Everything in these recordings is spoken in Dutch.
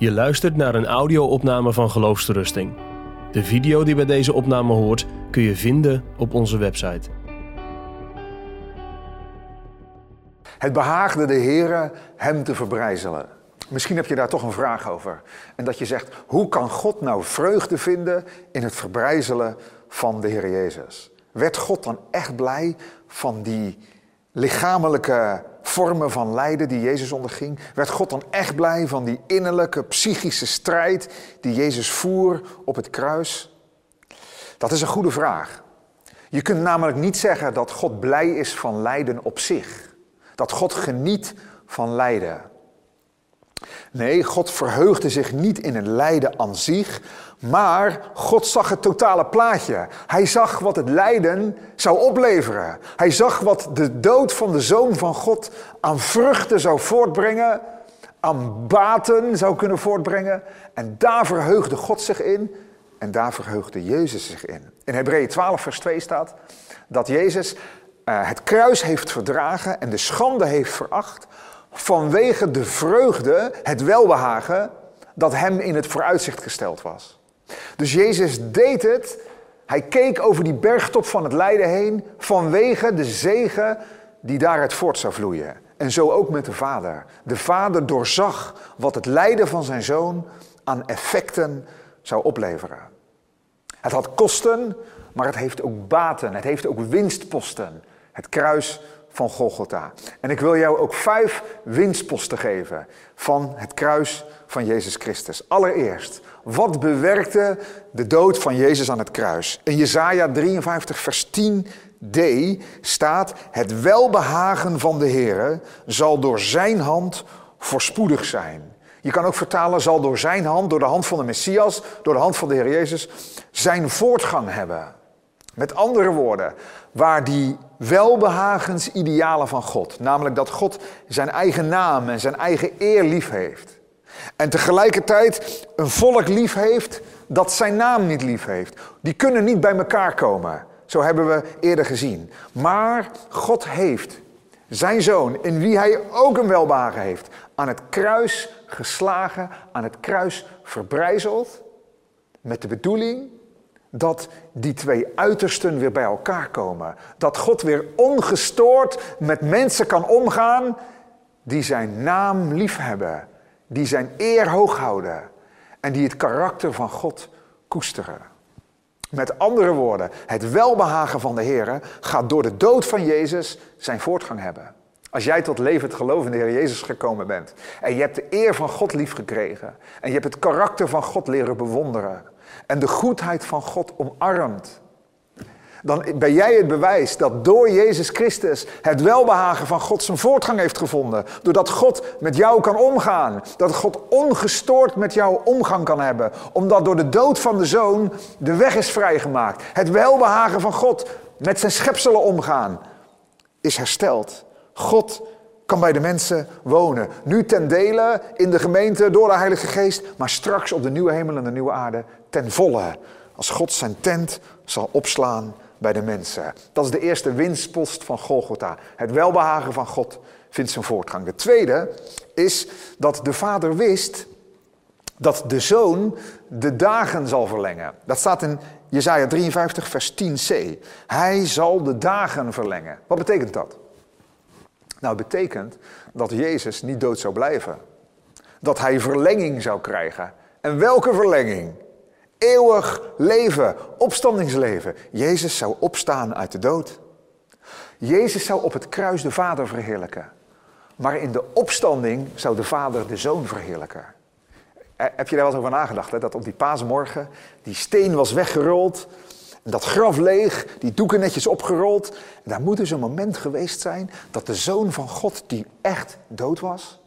Je luistert naar een audio-opname van Geloofsterusting. De video die bij deze opname hoort kun je vinden op onze website. Het behaagde de Heere hem te verbrijzelen. Misschien heb je daar toch een vraag over. En dat je zegt, hoe kan God nou vreugde vinden in het verbrijzelen van de Heer Jezus? Werd God dan echt blij van die lichamelijke vormen van lijden die Jezus onderging? Werd God dan echt blij van die innerlijke psychische strijd die Jezus voer op het kruis? Dat is een goede vraag. Je kunt namelijk niet zeggen dat God blij is van lijden op zich. Dat God geniet van lijden. Nee, God verheugde zich niet in het lijden aan zich, maar God zag het totale plaatje. Hij zag wat het lijden zou opleveren. Hij zag wat de dood van de zoon van God aan vruchten zou voortbrengen, aan baten zou kunnen voortbrengen. En daar verheugde God zich in en daar verheugde Jezus zich in. In Hebreeën 12, vers 2 staat dat Jezus uh, het kruis heeft verdragen en de schande heeft veracht vanwege de vreugde, het welbehagen dat hem in het vooruitzicht gesteld was. Dus Jezus deed het. Hij keek over die bergtop van het lijden heen vanwege de zegen die daaruit voort zou vloeien. En zo ook met de Vader. De Vader doorzag wat het lijden van zijn zoon aan effecten zou opleveren. Het had kosten, maar het heeft ook baten. Het heeft ook winstposten. Het kruis van Golgotha. En ik wil jou ook vijf winstposten geven van het kruis van Jezus Christus. Allereerst, wat bewerkte de dood van Jezus aan het kruis? In Jesaja 53 vers 10d staat: Het welbehagen van de Heere zal door zijn hand voorspoedig zijn. Je kan ook vertalen, zal door zijn hand, door de hand van de Messias, door de hand van de Heer Jezus, zijn voortgang hebben. Met andere woorden, waar die welbehagensidealen van God, namelijk dat God zijn eigen naam en zijn eigen eer lief heeft. En tegelijkertijd een volk lief heeft dat zijn naam niet lief heeft. Die kunnen niet bij elkaar komen. Zo hebben we eerder gezien. Maar God heeft zijn zoon, in wie hij ook een welbehagen heeft, aan het kruis geslagen, aan het kruis verbrijzeld. Met de bedoeling dat die twee uitersten weer bij elkaar komen. Dat God weer ongestoord met mensen kan omgaan die zijn naam liefhebben, die zijn eer hoog houden en die het karakter van God koesteren. Met andere woorden, het welbehagen van de Heer gaat door de dood van Jezus zijn voortgang hebben. Als jij tot levend geloof in de Heer Jezus gekomen bent en je hebt de eer van God lief gekregen en je hebt het karakter van God leren bewonderen en de goedheid van God omarmt, dan ben jij het bewijs dat door Jezus Christus het welbehagen van God zijn voortgang heeft gevonden. Doordat God met jou kan omgaan. Dat God ongestoord met jou omgang kan hebben. Omdat door de dood van de zoon de weg is vrijgemaakt. Het welbehagen van God met zijn schepselen omgaan is hersteld. God kan bij de mensen wonen. Nu ten dele in de gemeente door de Heilige Geest, maar straks op de nieuwe hemel en de nieuwe aarde ten volle. Als God zijn tent zal opslaan bij de mensen. Dat is de eerste winstpost van Golgotha. Het welbehagen van God vindt zijn voortgang. De tweede is dat de vader wist dat de zoon de dagen zal verlengen. Dat staat in Jesaja 53 vers 10c. Hij zal de dagen verlengen. Wat betekent dat? Nou, betekent dat Jezus niet dood zou blijven. Dat hij verlenging zou krijgen. En welke verlenging? Eeuwig leven, opstandingsleven. Jezus zou opstaan uit de dood. Jezus zou op het kruis de Vader verheerlijken. Maar in de opstanding zou de Vader de Zoon verheerlijken. Heb je daar wel eens over nagedacht? Hè? Dat op die paasmorgen die steen was weggerold. Dat graf leeg, die doeken netjes opgerold. En daar moet dus een moment geweest zijn dat de Zoon van God, die echt dood was,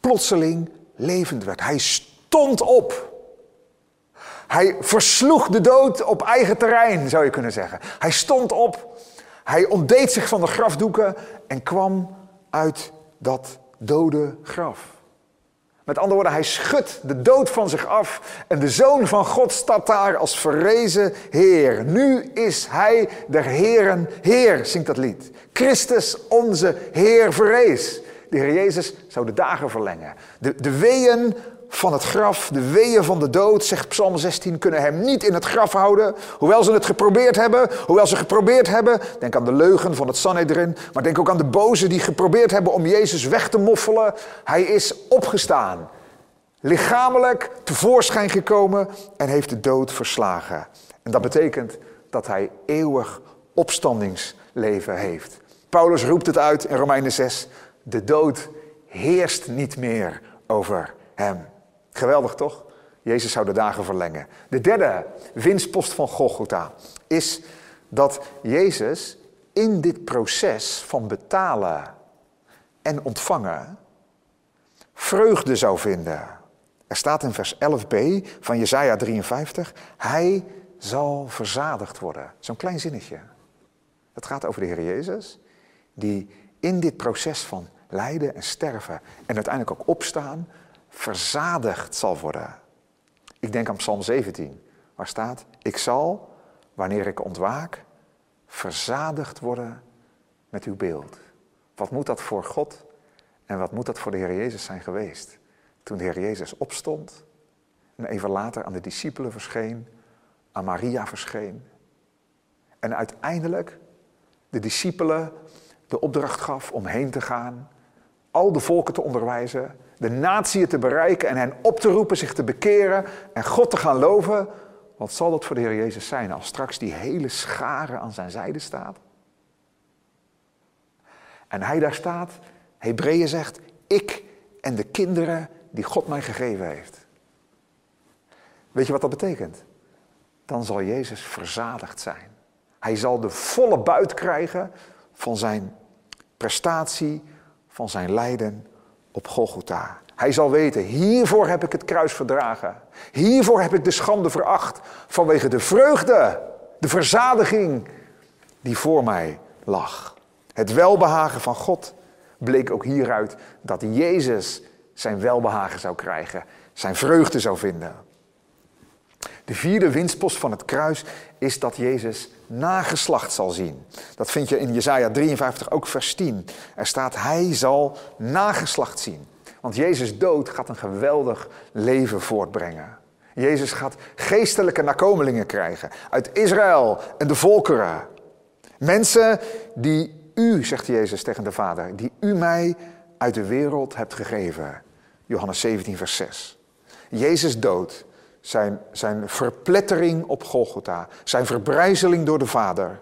plotseling levend werd. Hij stond op. Hij versloeg de dood op eigen terrein, zou je kunnen zeggen. Hij stond op, hij ontdeed zich van de grafdoeken en kwam uit dat dode graf. Met andere woorden, hij schudt de dood van zich af en de Zoon van God staat daar als verrezen Heer. Nu is hij de Heeren Heer, zingt dat lied. Christus onze Heer verrees. De Heer Jezus zou de dagen verlengen. De, de weeën van het graf, de weeën van de dood, zegt Psalm 16, kunnen hem niet in het graf houden. Hoewel ze het geprobeerd hebben, hoewel ze geprobeerd hebben, denk aan de leugen van het Sanhedrin, maar denk ook aan de bozen die geprobeerd hebben om Jezus weg te moffelen. Hij is opgestaan, lichamelijk tevoorschijn gekomen en heeft de dood verslagen. En dat betekent dat hij eeuwig opstandingsleven heeft. Paulus roept het uit in Romeinen 6, de dood heerst niet meer over hem. Geweldig toch? Jezus zou de dagen verlengen. De derde winstpost van Golgotha is dat Jezus in dit proces van betalen en ontvangen vreugde zou vinden. Er staat in vers 11b van Jesaja 53, hij zal verzadigd worden. Zo'n klein zinnetje. Het gaat over de Heer Jezus, die in dit proces van lijden en sterven en uiteindelijk ook opstaan, verzadigd zal worden. Ik denk aan Psalm 17, waar staat: Ik zal, wanneer ik ontwaak, verzadigd worden met uw beeld. Wat moet dat voor God en wat moet dat voor de Heer Jezus zijn geweest? Toen de Heer Jezus opstond en even later aan de discipelen verscheen, aan Maria verscheen. En uiteindelijk de discipelen de opdracht gaf om heen te gaan, al de volken te onderwijzen de natieën te bereiken en hen op te roepen zich te bekeren en God te gaan loven. Wat zal dat voor de Heer Jezus zijn als straks die hele schare aan zijn zijde staat? En hij daar staat, Hebreeën zegt, ik en de kinderen die God mij gegeven heeft. Weet je wat dat betekent? Dan zal Jezus verzadigd zijn. Hij zal de volle buit krijgen van zijn prestatie, van zijn lijden op Golgotha. Hij zal weten, hiervoor heb ik het kruis verdragen. Hiervoor heb ik de schande veracht. Vanwege de vreugde, de verzadiging die voor mij lag. Het welbehagen van God bleek ook hieruit dat Jezus zijn welbehagen zou krijgen, zijn vreugde zou vinden. De vierde winstpost van het kruis is dat Jezus nageslacht zal zien. Dat vind je in Jesaja 53 ook vers 10. Er staat, hij zal nageslacht zien. Want Jezus dood gaat een geweldig leven voortbrengen. Jezus gaat geestelijke nakomelingen krijgen uit Israël en de volkeren. Mensen die u, zegt Jezus tegen de Vader, die u mij uit de wereld hebt gegeven. Johannes 17, vers 6. Jezus dood zijn, zijn verplettering op Golgotha, zijn verbrijzeling door de Vader,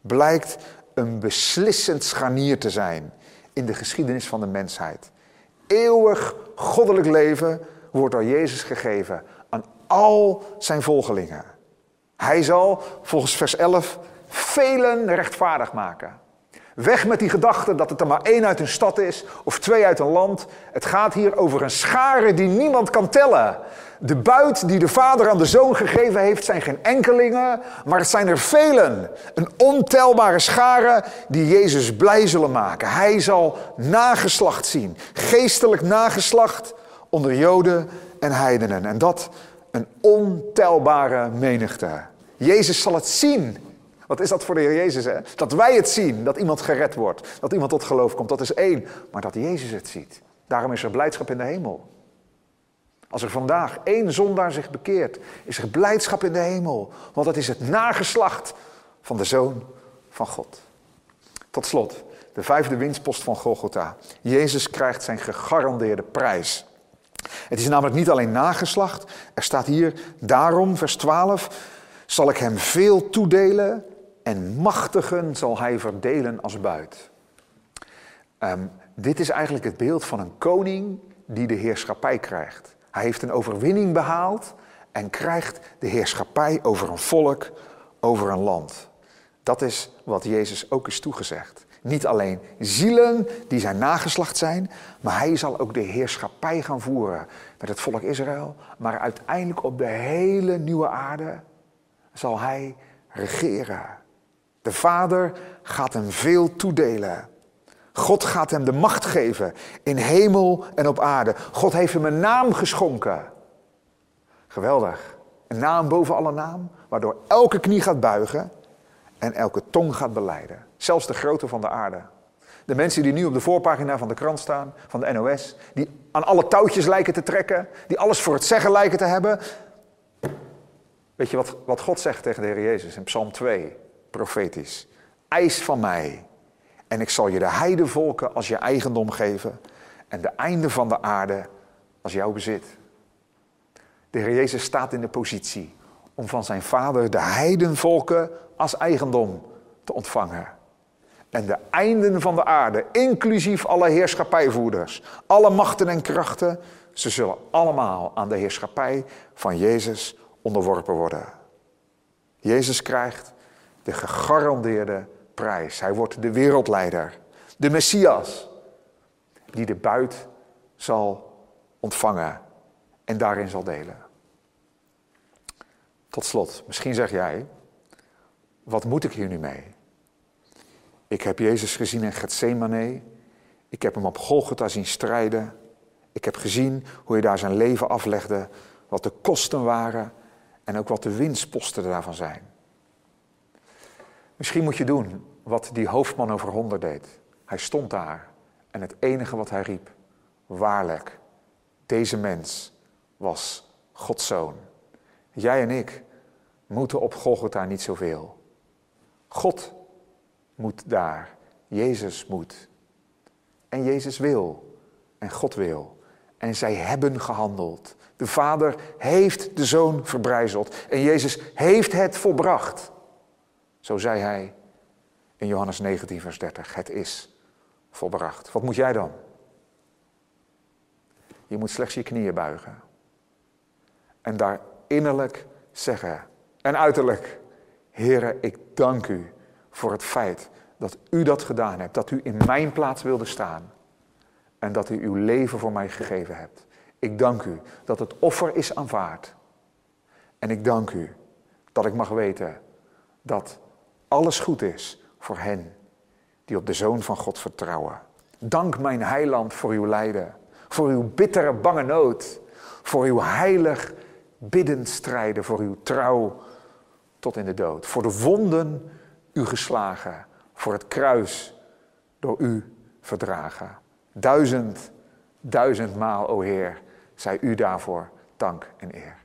blijkt een beslissend scharnier te zijn in de geschiedenis van de mensheid. Eeuwig goddelijk leven wordt door Jezus gegeven aan al zijn volgelingen. Hij zal, volgens vers 11, velen rechtvaardig maken. Weg met die gedachte dat het er maar één uit een stad is of twee uit een land. Het gaat hier over een schare die niemand kan tellen. De buit die de vader aan de zoon gegeven heeft zijn geen enkelingen, maar het zijn er velen. Een ontelbare schare die Jezus blij zullen maken. Hij zal nageslacht zien, geestelijk nageslacht onder Joden en heidenen. En dat een ontelbare menigte. Jezus zal het zien wat is dat voor de Heer Jezus? Hè? Dat wij het zien, dat iemand gered wordt, dat iemand tot geloof komt, dat is één. Maar dat Jezus het ziet. Daarom is er blijdschap in de hemel. Als er vandaag één zondaar zich bekeert, is er blijdschap in de hemel. Want dat is het nageslacht van de Zoon van God. Tot slot, de vijfde winstpost van Golgotha. Jezus krijgt zijn gegarandeerde prijs. Het is namelijk niet alleen nageslacht. Er staat hier, daarom, vers 12, zal ik hem veel toedelen en machtigen zal hij verdelen als buit. Ehm, dit is eigenlijk het beeld van een koning die de heerschappij krijgt. Hij heeft een overwinning behaald en krijgt de heerschappij over een volk, over een land. Dat is wat Jezus ook is toegezegd. Niet alleen zielen die zijn nageslacht zijn, maar hij zal ook de heerschappij gaan voeren met het volk Israël, maar uiteindelijk op de hele nieuwe aarde zal hij regeren. De Vader gaat hem veel toedelen. God gaat hem de macht geven in hemel en op aarde. God heeft hem een naam geschonken. Geweldig. Een naam boven alle naam, waardoor elke knie gaat buigen en elke tong gaat beleiden. Zelfs de grootte van de aarde. De mensen die nu op de voorpagina van de krant staan, van de NOS, die aan alle touwtjes lijken te trekken, die alles voor het zeggen lijken te hebben. Weet je wat, wat God zegt tegen de Heer Jezus in Psalm 2, profetisch? Eis van mij en ik zal je de heidevolken als je eigendom geven en de einde van de aarde als jouw bezit. De Heer Jezus staat in de positie om van zijn vader de heidenvolken als eigendom te ontvangen. En de einden van de aarde, inclusief alle heerschappijvoerders, alle machten en krachten, ze zullen allemaal aan de heerschappij van Jezus onderworpen worden. Jezus krijgt de gegarandeerde prijs. Hij wordt de wereldleider, de Messias, die de buit zal ontvangen en daarin zal delen. Tot slot, misschien zeg jij, wat moet ik hier nu mee? Ik heb Jezus gezien in Gethsemane. Ik heb hem op Golgotha zien strijden. Ik heb gezien hoe hij daar zijn leven aflegde, wat de kosten waren en ook wat de winstposten daarvan zijn. Misschien moet je doen wat die hoofdman over honderd deed. Hij stond daar en het enige wat hij riep, waarlijk, deze mens was Gods zoon. Jij en ik moeten op Golgotha niet zoveel. God moet daar. Jezus moet. En Jezus wil. En God wil. En zij hebben gehandeld. De Vader heeft de Zoon verbrijzeld. En Jezus heeft het volbracht. Zo zei hij in Johannes 19, vers 30. Het is volbracht. Wat moet jij dan? Je moet slechts je knieën buigen. En daar innerlijk zeggen en uiterlijk: Heere, ik dank u voor het feit dat u dat gedaan hebt, dat u in mijn plaats wilde staan en dat u uw leven voor mij gegeven hebt. Ik dank u dat het offer is aanvaard. En ik dank u dat ik mag weten dat alles goed is voor hen die op de Zoon van God vertrouwen. Dank mijn heiland voor uw lijden, voor uw bittere bange nood, voor uw heilig bidden strijden, voor uw trouw tot in de dood. Voor de wonden u geslagen, voor het kruis door u verdragen. Duizend, duizend maal, o Heer, zij u daarvoor dank en eer.